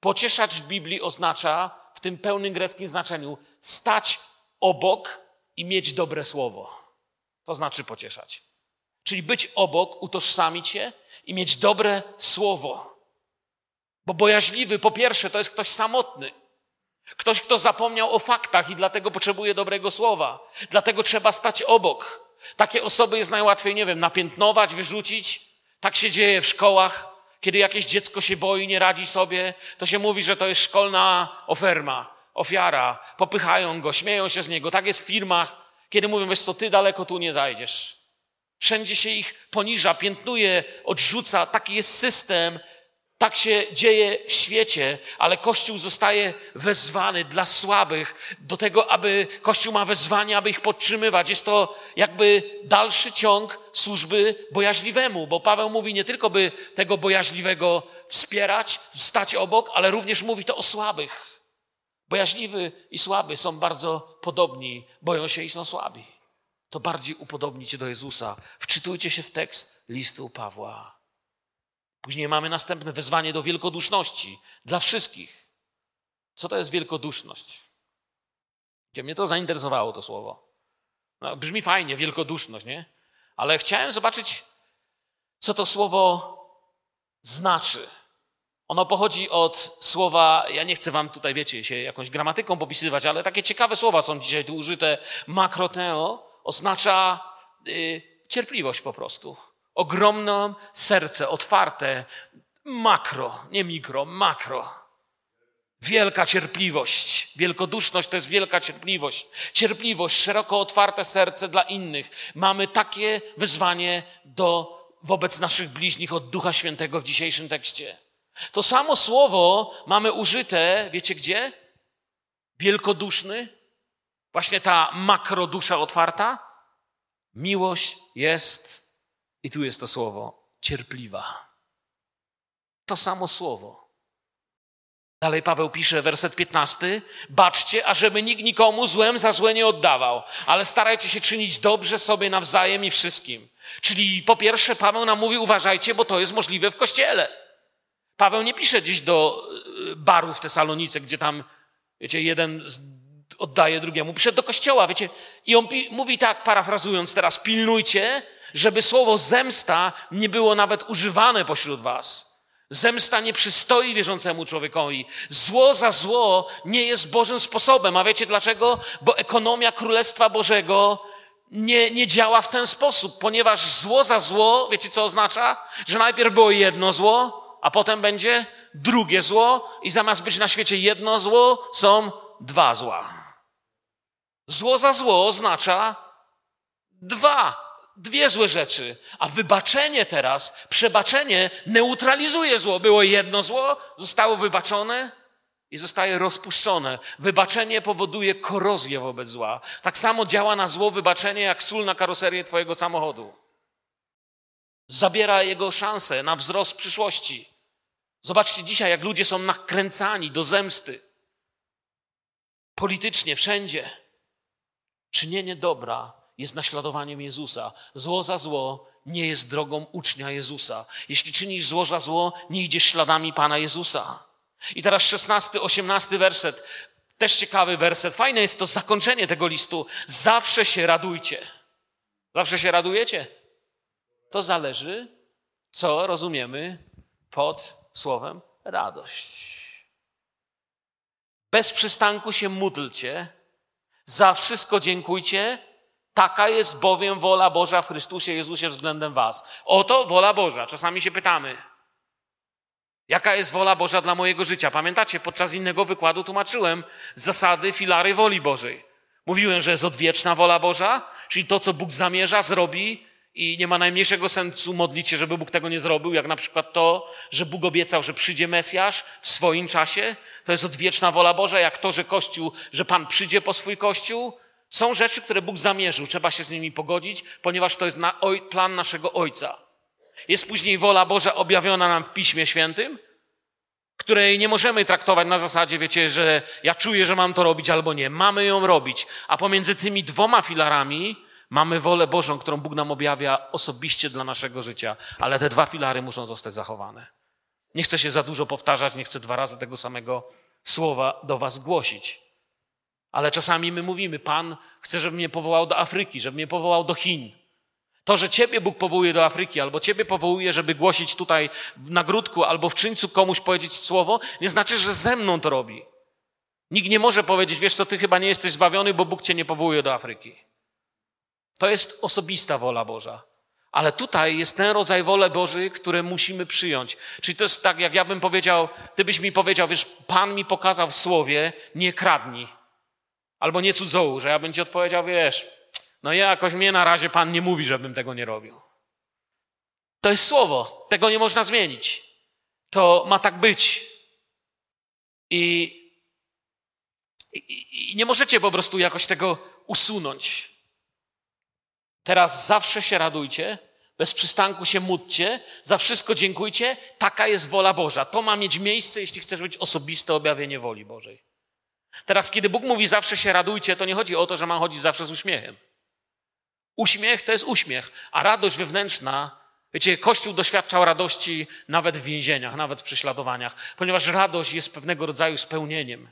Pocieszać w Biblii oznacza w tym pełnym greckim znaczeniu stać obok i mieć dobre słowo. To znaczy pocieszać. Czyli być obok, utożsamić się i mieć dobre słowo. Bo bojaźliwy, po pierwsze, to jest ktoś samotny. Ktoś, kto zapomniał o faktach i dlatego potrzebuje dobrego słowa. Dlatego trzeba stać obok. Takie osoby jest najłatwiej, nie wiem, napiętnować, wyrzucić. Tak się dzieje w szkołach. Kiedy jakieś dziecko się boi, nie radzi sobie, to się mówi, że to jest szkolna oferma, ofiara. Popychają go, śmieją się z niego. Tak jest w firmach, kiedy mówią, wiesz co, ty daleko tu nie zajdziesz. Wszędzie się ich poniża, piętnuje, odrzuca. Taki jest system, tak się dzieje w świecie, ale Kościół zostaje wezwany dla słabych, do tego, aby Kościół ma wezwanie, aby ich podtrzymywać. Jest to jakby dalszy ciąg służby bojaźliwemu, bo Paweł mówi nie tylko, by tego bojaźliwego wspierać, stać obok, ale również mówi to o słabych. Bojaźliwy i słaby są bardzo podobni, boją się i są słabi. To bardziej upodobnicie do Jezusa. Wczytujcie się w tekst listu Pawła. Później mamy następne wezwanie do wielkoduszności dla wszystkich. Co to jest wielkoduszność? Gdzie mnie to zainteresowało, to słowo. No, brzmi fajnie, wielkoduszność, nie? Ale chciałem zobaczyć, co to słowo znaczy. Ono pochodzi od słowa, ja nie chcę wam tutaj, wiecie, się jakąś gramatyką popisywać, ale takie ciekawe słowa są dzisiaj tu użyte. Makroteo oznacza y, cierpliwość po prostu ogromne serce, otwarte, makro, nie mikro, makro. Wielka cierpliwość, wielkoduszność to jest wielka cierpliwość. Cierpliwość, szeroko otwarte serce dla innych. Mamy takie wyzwanie do, wobec naszych bliźnich od Ducha Świętego w dzisiejszym tekście. To samo słowo mamy użyte, wiecie gdzie? Wielkoduszny. Właśnie ta makrodusza otwarta. Miłość jest i tu jest to słowo cierpliwa. To samo słowo. Dalej Paweł pisze, werset 15. Baczcie, ażeby nikt nikomu złem za złe nie oddawał, ale starajcie się czynić dobrze sobie nawzajem i wszystkim. Czyli po pierwsze Paweł nam mówi, uważajcie, bo to jest możliwe w kościele. Paweł nie pisze gdzieś do y, baru w Tesalonice, gdzie tam, wiecie, jeden oddaje drugiemu. Pisze do kościoła, wiecie. I on mówi tak, parafrazując teraz, pilnujcie, żeby słowo zemsta nie było nawet używane pośród was. Zemsta nie przystoi wierzącemu człowiekowi. Zło za zło nie jest Bożym sposobem. A wiecie dlaczego? Bo ekonomia Królestwa Bożego nie, nie działa w ten sposób, ponieważ zło za zło, wiecie co oznacza? Że najpierw było jedno zło, a potem będzie drugie zło i zamiast być na świecie jedno zło, są dwa zła. Zło za zło oznacza dwa, dwie złe rzeczy, a wybaczenie teraz, przebaczenie neutralizuje zło. Było jedno zło, zostało wybaczone i zostaje rozpuszczone. Wybaczenie powoduje korozję wobec zła. Tak samo działa na zło wybaczenie, jak sól na karoserię twojego samochodu. Zabiera jego szansę na wzrost przyszłości. Zobaczcie dzisiaj, jak ludzie są nakręcani do zemsty. Politycznie, wszędzie. Czynienie dobra jest naśladowaniem Jezusa. Zło za zło nie jest drogą ucznia Jezusa. Jeśli czynisz zło za zło, nie idziesz śladami Pana Jezusa. I teraz szesnasty, osiemnasty werset. Też ciekawy werset. Fajne jest to zakończenie tego listu. Zawsze się radujcie. Zawsze się radujecie? To zależy, co rozumiemy pod słowem radość. Bez przystanku się módlcie, za wszystko dziękujcie, taka jest bowiem wola Boża w Chrystusie Jezusie względem Was. Oto wola Boża. Czasami się pytamy, jaka jest wola Boża dla mojego życia? Pamiętacie, podczas innego wykładu tłumaczyłem zasady, filary woli Bożej. Mówiłem, że jest odwieczna wola Boża, czyli to, co Bóg zamierza, zrobi, i nie ma najmniejszego sensu modlić się, żeby Bóg tego nie zrobił, jak na przykład to, że Bóg obiecał, że przyjdzie Mesjasz w swoim czasie. To jest odwieczna wola Boża, jak to, że Kościół, że Pan przyjdzie po swój Kościół. Są rzeczy, które Bóg zamierzył, trzeba się z nimi pogodzić, ponieważ to jest na, oj, plan naszego Ojca. Jest później wola Boża objawiona nam w Piśmie Świętym, której nie możemy traktować na zasadzie, wiecie, że ja czuję, że mam to robić albo nie. Mamy ją robić. A pomiędzy tymi dwoma filarami Mamy wolę Bożą, którą Bóg nam objawia osobiście dla naszego życia, ale te dwa filary muszą zostać zachowane. Nie chcę się za dużo powtarzać, nie chcę dwa razy tego samego słowa do Was głosić. Ale czasami my mówimy, Pan chce, żebym mnie powołał do Afryki, żeby mnie powołał do Chin. To, że Ciebie Bóg powołuje do Afryki, albo Ciebie powołuje, żeby głosić tutaj w nagródku, albo w czyńcu komuś powiedzieć słowo, nie znaczy, że ze mną to robi. Nikt nie może powiedzieć, wiesz co, Ty chyba nie jesteś zbawiony, bo Bóg Cię nie powołuje do Afryki. To jest osobista wola Boża. Ale tutaj jest ten rodzaj woli Bożej, które musimy przyjąć. Czyli to jest tak, jak ja bym powiedział, ty byś mi powiedział, wiesz, Pan mi pokazał w słowie, nie kradnij. Albo nie cudzołóż, że ja bym ci odpowiedział, wiesz, no ja jakoś mnie na razie Pan nie mówi, żebym tego nie robił. To jest słowo, tego nie można zmienić. To ma tak być. I, i, i nie możecie po prostu jakoś tego usunąć. Teraz zawsze się radujcie, bez przystanku się módlcie, za wszystko dziękujcie. Taka jest wola Boża. To ma mieć miejsce, jeśli chcesz być osobiste objawienie woli Bożej. Teraz, kiedy Bóg mówi zawsze się radujcie, to nie chodzi o to, że ma chodzić zawsze z uśmiechem. Uśmiech to jest uśmiech, a radość wewnętrzna, wiecie, Kościół doświadczał radości nawet w więzieniach, nawet w prześladowaniach, ponieważ radość jest pewnego rodzaju spełnieniem,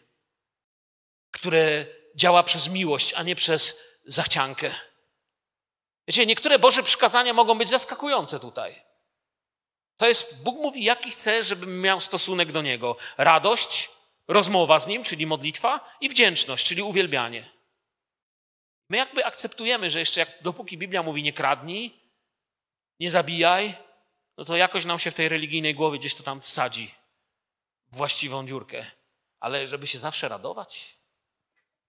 które działa przez miłość, a nie przez zachciankę. Wiecie, niektóre Boże przykazania mogą być zaskakujące tutaj. To jest, Bóg mówi, jaki chce, żebym miał stosunek do Niego. Radość, rozmowa z Nim, czyli modlitwa i wdzięczność, czyli uwielbianie. My jakby akceptujemy, że jeszcze jak, dopóki Biblia mówi nie kradnij, nie zabijaj, no to jakoś nam się w tej religijnej głowie gdzieś to tam wsadzi właściwą dziurkę. Ale żeby się zawsze radować,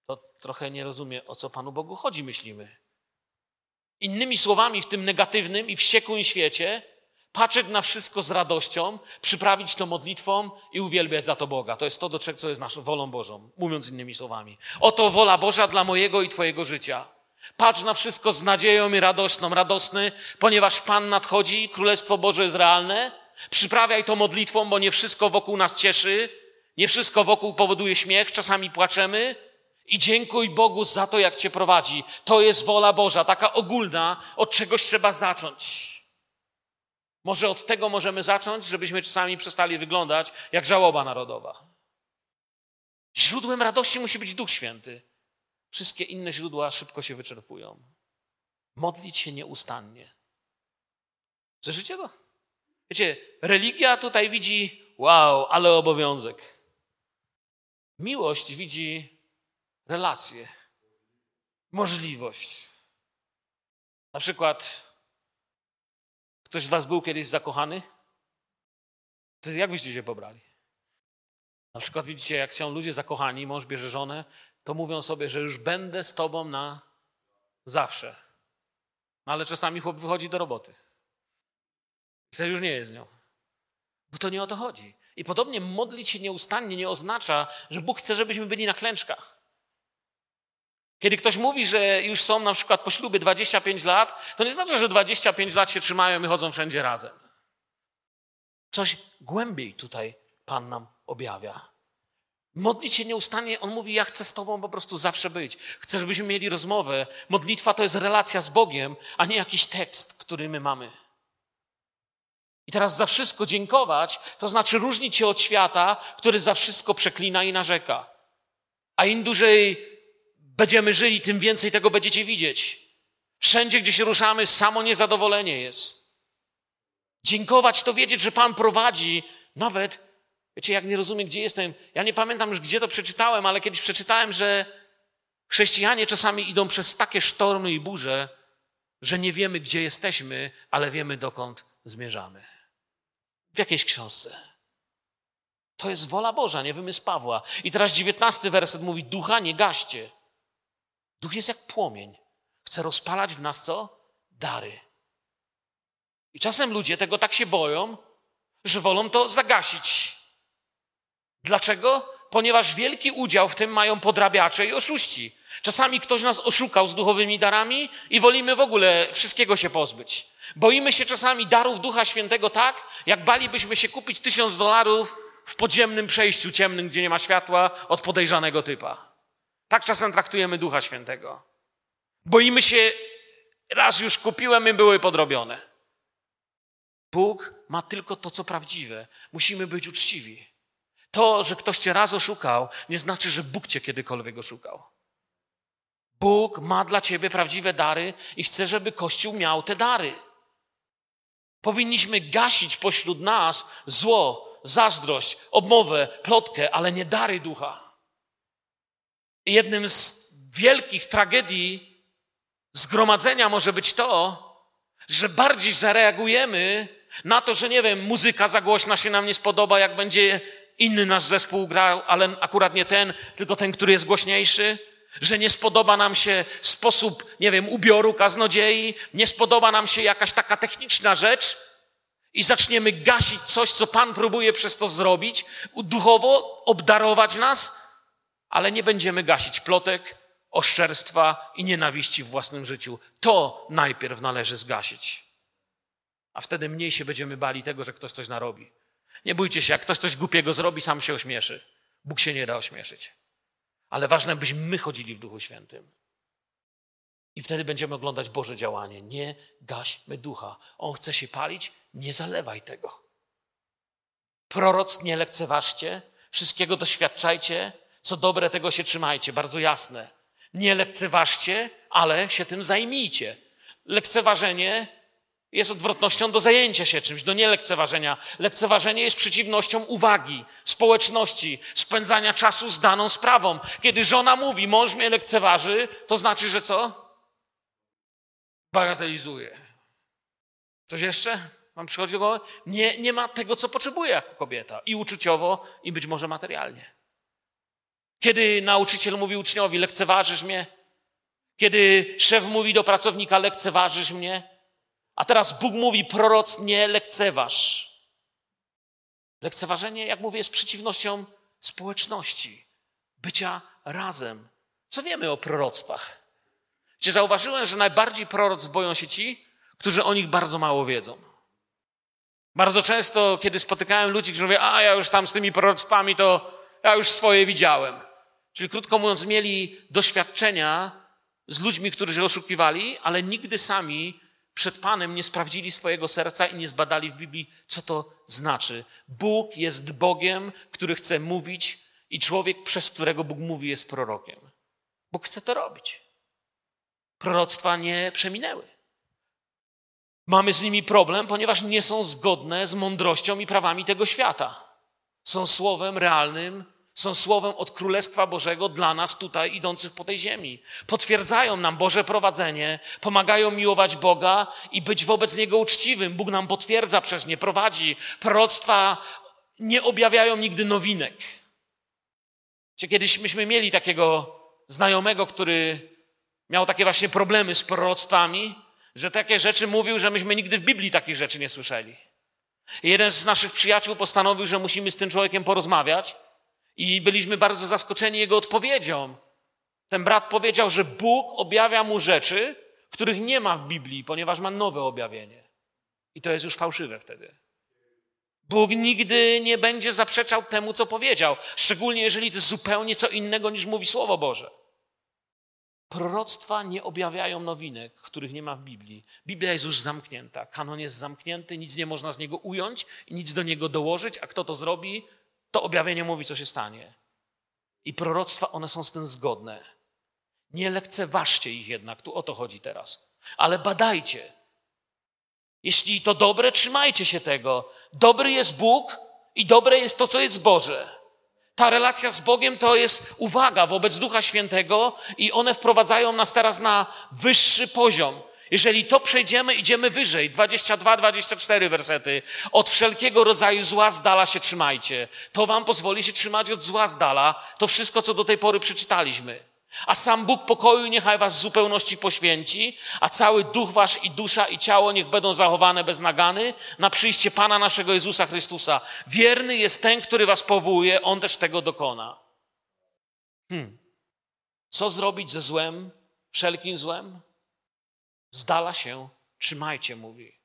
to trochę nie rozumie, o co Panu Bogu chodzi, myślimy. Innymi słowami, w tym negatywnym i wściekłym świecie, patrzeć na wszystko z radością, przyprawić to modlitwą i uwielbiać za to Boga. To jest to, do czego co jest naszą wolą Bożą, mówiąc innymi słowami. Oto wola Boża dla mojego i Twojego życia. Patrz na wszystko z nadzieją i radosną, radosny, ponieważ Pan nadchodzi, Królestwo Boże jest realne. Przyprawiaj to modlitwą, bo nie wszystko wokół nas cieszy. Nie wszystko wokół powoduje śmiech, czasami płaczemy i dziękuj Bogu za to, jak cię prowadzi. To jest wola Boża, taka ogólna, od czegoś trzeba zacząć. Może od tego możemy zacząć, żebyśmy czasami przestali wyglądać jak żałoba narodowa. Źródłem radości musi być Duch Święty. Wszystkie inne źródła szybko się wyczerpują. Modlić się nieustannie. Słyszycie to? Wiecie, religia tutaj widzi, wow, ale obowiązek. Miłość widzi relacje, możliwość. Na przykład, ktoś z Was był kiedyś zakochany? To jak byście się pobrali? Na przykład widzicie, jak są ludzie zakochani, mąż bierze żonę, to mówią sobie, że już będę z tobą na zawsze. No ale czasami chłop wychodzi do roboty. Wtedy już nie jest z nią. Bo to nie o to chodzi. I podobnie modlić się nieustannie nie oznacza, że Bóg chce, żebyśmy byli na klęczkach. Kiedy ktoś mówi, że już są na przykład po ślubie 25 lat, to nie znaczy, że 25 lat się trzymają i chodzą wszędzie razem. Coś głębiej tutaj Pan nam objawia. Modlić się nieustannie, on mówi: Ja chcę z Tobą po prostu zawsze być. Chcę, żebyśmy mieli rozmowę. Modlitwa to jest relacja z Bogiem, a nie jakiś tekst, który my mamy. I teraz za wszystko dziękować, to znaczy różnić się od świata, który za wszystko przeklina i narzeka. A im dłużej będziemy żyli, tym więcej tego będziecie widzieć. Wszędzie, gdzie się ruszamy, samo niezadowolenie jest. Dziękować to wiedzieć, że Pan prowadzi, nawet Wiecie, jak nie rozumiem, gdzie jestem. Ja nie pamiętam już, gdzie to przeczytałem, ale kiedyś przeczytałem, że chrześcijanie czasami idą przez takie sztormy i burze, że nie wiemy, gdzie jesteśmy, ale wiemy, dokąd zmierzamy. W jakiejś książce. To jest wola Boża, nie wymysł Pawła. I teraz dziewiętnasty werset mówi, ducha nie gaście. Duch jest jak płomień. Chce rozpalać w nas co? Dary. I czasem ludzie tego tak się boją, że wolą to zagasić. Dlaczego? Ponieważ wielki udział w tym mają podrabiacze i oszuści. Czasami ktoś nas oszukał z duchowymi darami i wolimy w ogóle wszystkiego się pozbyć. Boimy się czasami darów Ducha Świętego tak, jak balibyśmy się kupić tysiąc dolarów w podziemnym przejściu ciemnym, gdzie nie ma światła, od podejrzanego typa. Tak czasem traktujemy Ducha Świętego. Boimy się, raz już kupiłem i były podrobione. Bóg ma tylko to, co prawdziwe. Musimy być uczciwi. To, że ktoś cię raz oszukał, nie znaczy, że Bóg cię kiedykolwiek oszukał. Bóg ma dla ciebie prawdziwe dary i chce, żeby Kościół miał te dary. Powinniśmy gasić pośród nas zło, zazdrość, obmowę, plotkę, ale nie dary ducha. Jednym z wielkich tragedii zgromadzenia może być to, że bardziej zareagujemy na to, że nie wiem, muzyka za głośna się nam nie spodoba, jak będzie inny nasz zespół grał, ale akurat nie ten, tylko ten, który jest głośniejszy, że nie spodoba nam się sposób, nie wiem, ubioru kaznodziei, nie spodoba nam się jakaś taka techniczna rzecz i zaczniemy gasić coś, co Pan próbuje przez to zrobić, duchowo obdarować nas, ale nie będziemy gasić plotek, oszczerstwa i nienawiści w własnym życiu. To najpierw należy zgasić. A wtedy mniej się będziemy bali tego, że ktoś coś narobi. Nie bójcie się, jak ktoś coś głupiego zrobi, sam się ośmieszy. Bóg się nie da ośmieszyć. Ale ważne, byśmy my chodzili w Duchu Świętym. I wtedy będziemy oglądać Boże działanie. Nie gaśmy ducha. On chce się palić, nie zalewaj tego. Proroc nie lekceważcie, wszystkiego doświadczajcie, co dobre, tego się trzymajcie. Bardzo jasne. Nie lekceważcie, ale się tym zajmijcie. Lekceważenie jest odwrotnością do zajęcia się czymś, do nielekceważenia. Lekceważenie jest przeciwnością uwagi, społeczności, spędzania czasu z daną sprawą. Kiedy żona mówi, mąż mnie lekceważy, to znaczy, że co? Bagatelizuje. Coś jeszcze? Mam przychodzi do głowy? Nie, nie ma tego, co potrzebuje jako kobieta. I uczuciowo, i być może materialnie. Kiedy nauczyciel mówi uczniowi, lekceważysz mnie? Kiedy szef mówi do pracownika, lekceważysz mnie? A teraz Bóg mówi, proroc, nie lekceważ. Lekceważenie, jak mówię, jest przeciwnością społeczności, bycia razem. Co wiemy o proroctwach? Czy zauważyłem, że najbardziej proroc boją się ci, którzy o nich bardzo mało wiedzą? Bardzo często, kiedy spotykałem ludzi, którzy mówią, a ja już tam z tymi proroctwami, to ja już swoje widziałem. Czyli krótko mówiąc, mieli doświadczenia z ludźmi, którzy oszukiwali, ale nigdy sami przed Panem nie sprawdzili swojego serca i nie zbadali w Biblii, co to znaczy. Bóg jest Bogiem, który chce mówić, i człowiek, przez którego Bóg mówi, jest prorokiem. Bóg chce to robić. Proroctwa nie przeminęły. Mamy z nimi problem, ponieważ nie są zgodne z mądrością i prawami tego świata. Są słowem realnym, są słowem od Królestwa Bożego dla nas tutaj idących po tej ziemi. Potwierdzają nam Boże prowadzenie, pomagają miłować Boga i być wobec Niego uczciwym. Bóg nam potwierdza przez nie, prowadzi. Proroctwa nie objawiają nigdy nowinek. Kiedyś myśmy mieli takiego znajomego, który miał takie właśnie problemy z proroctwami, że takie rzeczy mówił, że myśmy nigdy w Biblii takich rzeczy nie słyszeli. I jeden z naszych przyjaciół postanowił, że musimy z tym człowiekiem porozmawiać i byliśmy bardzo zaskoczeni jego odpowiedzią. Ten brat powiedział, że Bóg objawia mu rzeczy, których nie ma w Biblii, ponieważ ma nowe objawienie. I to jest już fałszywe wtedy. Bóg nigdy nie będzie zaprzeczał temu, co powiedział, szczególnie jeżeli to jest zupełnie co innego niż mówi Słowo Boże. Proroctwa nie objawiają nowinek, których nie ma w Biblii. Biblia jest już zamknięta, kanon jest zamknięty, nic nie można z niego ująć i nic do niego dołożyć, a kto to zrobi, to objawienie mówi, co się stanie. I proroctwa, one są z tym zgodne. Nie lekceważcie ich jednak, tu o to chodzi teraz. Ale badajcie. Jeśli to dobre, trzymajcie się tego. Dobry jest Bóg i dobre jest to, co jest Boże. Ta relacja z Bogiem to jest uwaga wobec Ducha Świętego i one wprowadzają nas teraz na wyższy poziom. Jeżeli to przejdziemy, idziemy wyżej. 22, 24 wersety. Od wszelkiego rodzaju zła z dala się trzymajcie. To wam pozwoli się trzymać od zła z dala. To wszystko, co do tej pory przeczytaliśmy. A sam Bóg pokoju niechaj was w zupełności poświęci, a cały duch wasz i dusza i ciało niech będą zachowane bez nagany na przyjście Pana naszego Jezusa Chrystusa. Wierny jest ten, który was powołuje, on też tego dokona. Hmm. Co zrobić ze złem, wszelkim złem? Zdala się, trzymajcie, mówi.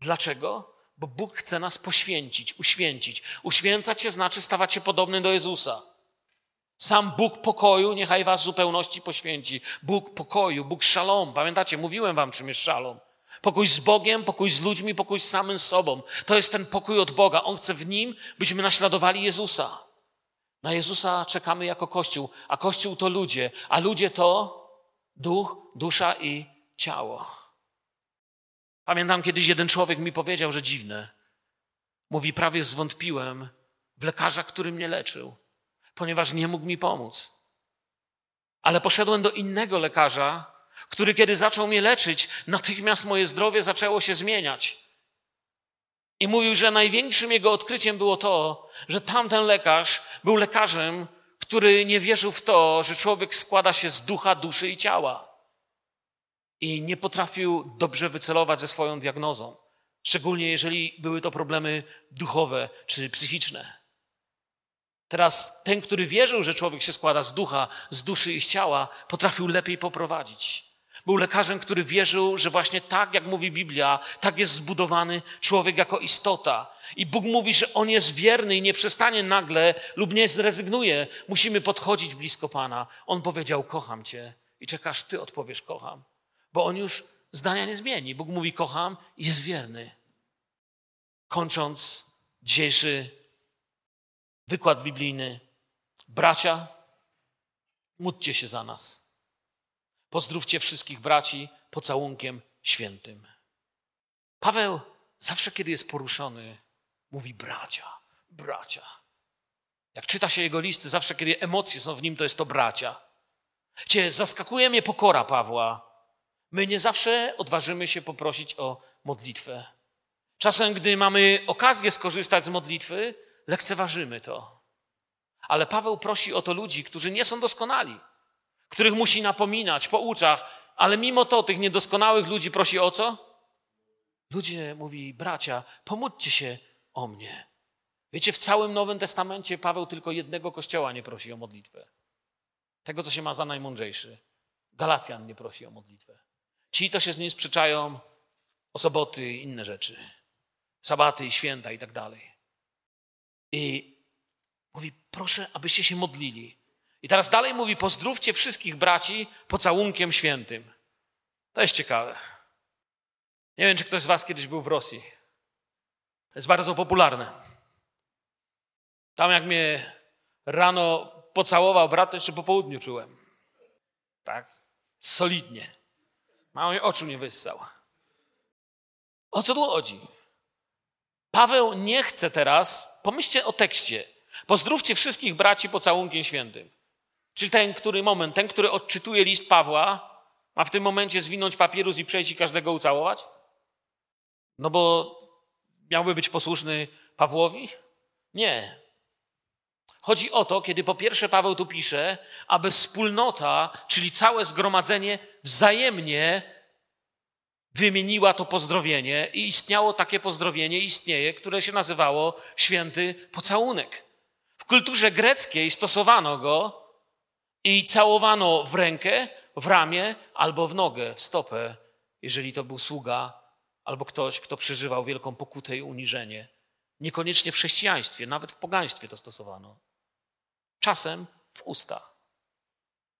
Dlaczego? Bo Bóg chce nas poświęcić, uświęcić. Uświęcać się znaczy stawać się podobnym do Jezusa. Sam Bóg pokoju niechaj was w zupełności poświęci. Bóg pokoju, Bóg szalom. Pamiętacie, mówiłem wam, czym jest szalom. Pokój z Bogiem, pokój z ludźmi, pokój z samym sobą. To jest ten pokój od Boga. On chce w nim, byśmy naśladowali Jezusa. Na Jezusa czekamy jako Kościół, a Kościół to ludzie, a ludzie to duch, dusza i ciało. Pamiętam kiedyś jeden człowiek mi powiedział, że dziwne. Mówi, prawie zwątpiłem w lekarza, który mnie leczył, ponieważ nie mógł mi pomóc. Ale poszedłem do innego lekarza, który kiedy zaczął mnie leczyć, natychmiast moje zdrowie zaczęło się zmieniać. I mówił, że największym jego odkryciem było to, że tamten lekarz był lekarzem, który nie wierzył w to, że człowiek składa się z ducha, duszy i ciała i nie potrafił dobrze wycelować ze swoją diagnozą, szczególnie jeżeli były to problemy duchowe czy psychiczne. Teraz ten, który wierzył, że człowiek się składa z ducha, z duszy i z ciała, potrafił lepiej poprowadzić. Był lekarzem, który wierzył, że właśnie tak, jak mówi Biblia, tak jest zbudowany człowiek jako istota. I Bóg mówi, że on jest wierny i nie przestanie nagle lub nie zrezygnuje. Musimy podchodzić blisko Pana. On powiedział: Kocham Cię. I czekasz, Ty odpowiesz: Kocham bo on już zdania nie zmieni. Bóg mówi: Kocham i jest wierny. Kończąc dzisiejszy wykład biblijny, bracia, módlcie się za nas. Pozdrówcie wszystkich braci pocałunkiem świętym. Paweł zawsze, kiedy jest poruszony, mówi bracia, bracia. Jak czyta się jego listy, zawsze, kiedy emocje są w nim, to jest to bracia. Cię zaskakuje mnie pokora Pawła, My nie zawsze odważymy się poprosić o modlitwę. Czasem, gdy mamy okazję skorzystać z modlitwy, lekceważymy to. Ale Paweł prosi o to ludzi, którzy nie są doskonali, których musi napominać, pouczach, ale mimo to tych niedoskonałych ludzi prosi o co? Ludzie, mówi bracia, pomódźcie się o mnie. Wiecie, w całym Nowym Testamencie Paweł tylko jednego kościoła nie prosi o modlitwę. Tego, co się ma za najmądrzejszy. Galacjan nie prosi o modlitwę. Ci to się z nim sprzeczają o soboty i inne rzeczy. Sabaty i święta i tak dalej. I Mówi, proszę, abyście się modlili. I teraz dalej mówi, pozdrówcie wszystkich braci pocałunkiem świętym. To jest ciekawe. Nie wiem, czy ktoś z Was kiedyś był w Rosji. To jest bardzo popularne. Tam jak mnie rano pocałował brat, to jeszcze po południu czułem. Tak? Solidnie. Mało oczu nie wyssał. O co tu chodzi? Paweł nie chce teraz, pomyślcie o tekście, pozdrówcie wszystkich braci pocałunkiem świętym. Czyli ten, który moment, ten, który odczytuje list Pawła, ma w tym momencie zwinąć papierus i przejść i każdego ucałować? No bo miałby być posłuszny Pawłowi? Nie. Chodzi o to, kiedy po pierwsze Paweł tu pisze, aby wspólnota, czyli całe zgromadzenie wzajemnie wymieniła to pozdrowienie i istniało takie pozdrowienie, istnieje, które się nazywało święty pocałunek. W kulturze greckiej stosowano go i całowano w rękę, w ramię albo w nogę, w stopę, jeżeli to był sługa albo ktoś, kto przeżywał wielką pokutę i uniżenie. Niekoniecznie w chrześcijaństwie, nawet w pogaństwie to stosowano. Czasem w usta.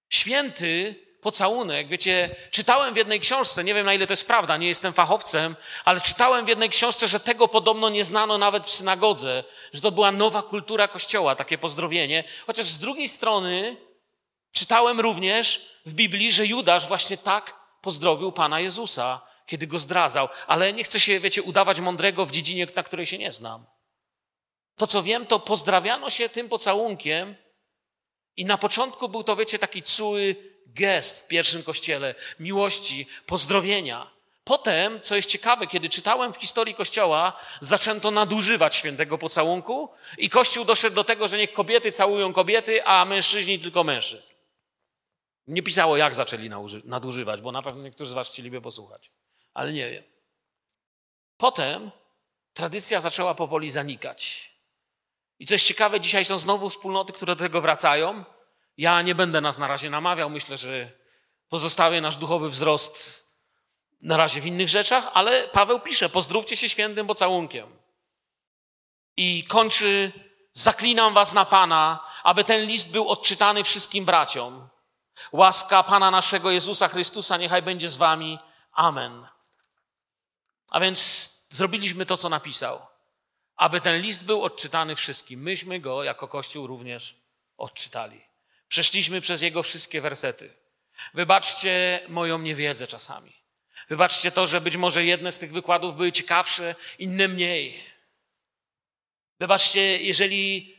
Święty pocałunek, wiecie, czytałem w jednej książce, nie wiem na ile to jest prawda, nie jestem fachowcem, ale czytałem w jednej książce, że tego podobno nie znano nawet w synagodze, że to była nowa kultura kościoła, takie pozdrowienie. Chociaż z drugiej strony czytałem również w Biblii, że Judasz właśnie tak pozdrowił Pana Jezusa, kiedy go zdradzał. Ale nie chcę się, wiecie, udawać mądrego w dziedzinie, na której się nie znam. To, co wiem, to pozdrawiano się tym pocałunkiem i na początku był to, wiecie, taki czuły gest w pierwszym kościele miłości, pozdrowienia. Potem, co jest ciekawe, kiedy czytałem w historii Kościoła, zaczęto nadużywać świętego pocałunku i Kościół doszedł do tego, że niech kobiety całują kobiety, a mężczyźni tylko mężczyzn. Nie pisało, jak zaczęli nadużywać, bo na pewno niektórzy z Was chcieliby posłuchać, ale nie wiem. Potem tradycja zaczęła powoli zanikać. I co jest ciekawe, dzisiaj są znowu wspólnoty, które do tego wracają. Ja nie będę nas na razie namawiał, myślę, że pozostawię nasz duchowy wzrost na razie w innych rzeczach, ale Paweł pisze: pozdrówcie się świętym pocałunkiem. I kończy: Zaklinam was na Pana, aby ten list był odczytany wszystkim braciom. Łaska Pana naszego Jezusa Chrystusa niechaj będzie z wami. Amen. A więc zrobiliśmy to, co napisał. Aby ten list był odczytany wszystkim. Myśmy go jako Kościół również odczytali. Przeszliśmy przez jego wszystkie wersety. Wybaczcie moją niewiedzę czasami. Wybaczcie to, że być może jedne z tych wykładów były ciekawsze, inne mniej. Wybaczcie, jeżeli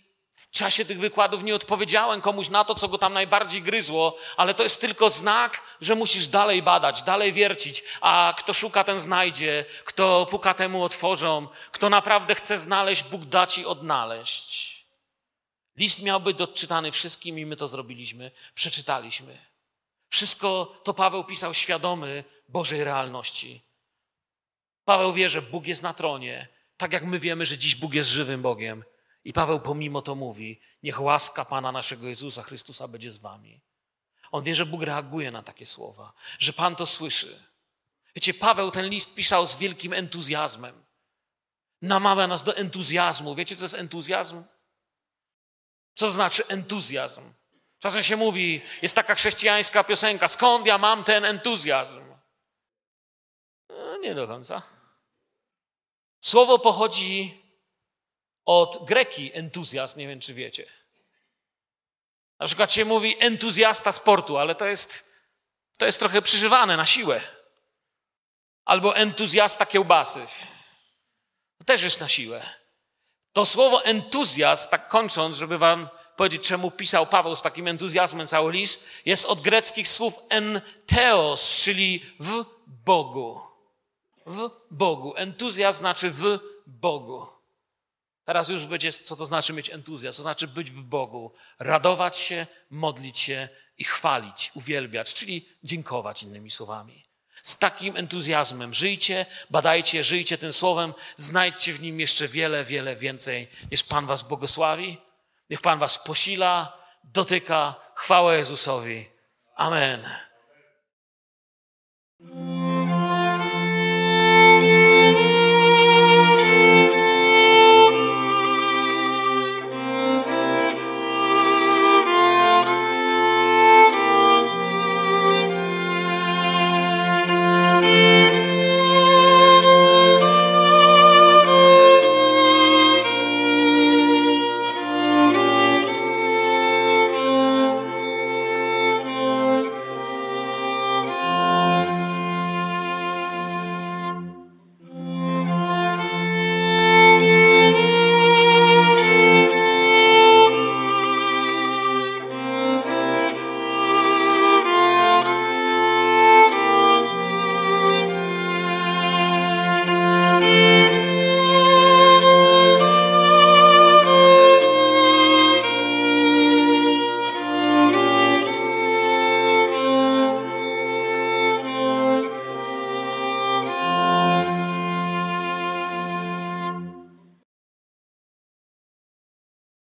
w czasie tych wykładów nie odpowiedziałem komuś na to, co go tam najbardziej gryzło, ale to jest tylko znak, że musisz dalej badać, dalej wiercić, a kto szuka, ten znajdzie, kto puka, temu otworzą, kto naprawdę chce znaleźć, Bóg da ci odnaleźć. List miał być odczytany wszystkim i my to zrobiliśmy, przeczytaliśmy. Wszystko to Paweł pisał świadomy Bożej realności. Paweł wie, że Bóg jest na tronie, tak jak my wiemy, że dziś Bóg jest żywym Bogiem. I Paweł pomimo to mówi: Niech łaska Pana naszego Jezusa Chrystusa będzie z wami. On wie, że Bóg reaguje na takie słowa, że Pan to słyszy. Wiecie, Paweł ten list pisał z wielkim entuzjazmem. Namawia nas do entuzjazmu. Wiecie, co jest entuzjazm? Co znaczy entuzjazm? Czasem się mówi, jest taka chrześcijańska piosenka, skąd ja mam ten entuzjazm? No, nie do końca. Słowo pochodzi od greki entuzjazm, nie wiem czy wiecie. Na przykład się mówi entuzjasta sportu, ale to jest, to jest trochę przyżywane na siłę. Albo entuzjasta kiełbasy. To też jest na siłę. To słowo entuzjazm, tak kończąc, żeby wam powiedzieć, czemu pisał Paweł z takim entuzjazmem cały list, jest od greckich słów enteos, czyli w Bogu. W Bogu. Entuzjazm znaczy w Bogu. Teraz już będzie, co to znaczy mieć entuzjazm, to znaczy być w Bogu, radować się, modlić się i chwalić, uwielbiać, czyli dziękować innymi słowami. Z takim entuzjazmem żyjcie, badajcie, żyjcie tym słowem, znajdźcie w nim jeszcze wiele, wiele więcej, niż Pan Was błogosławi. Niech Pan Was posila, dotyka. Chwała Jezusowi. Amen.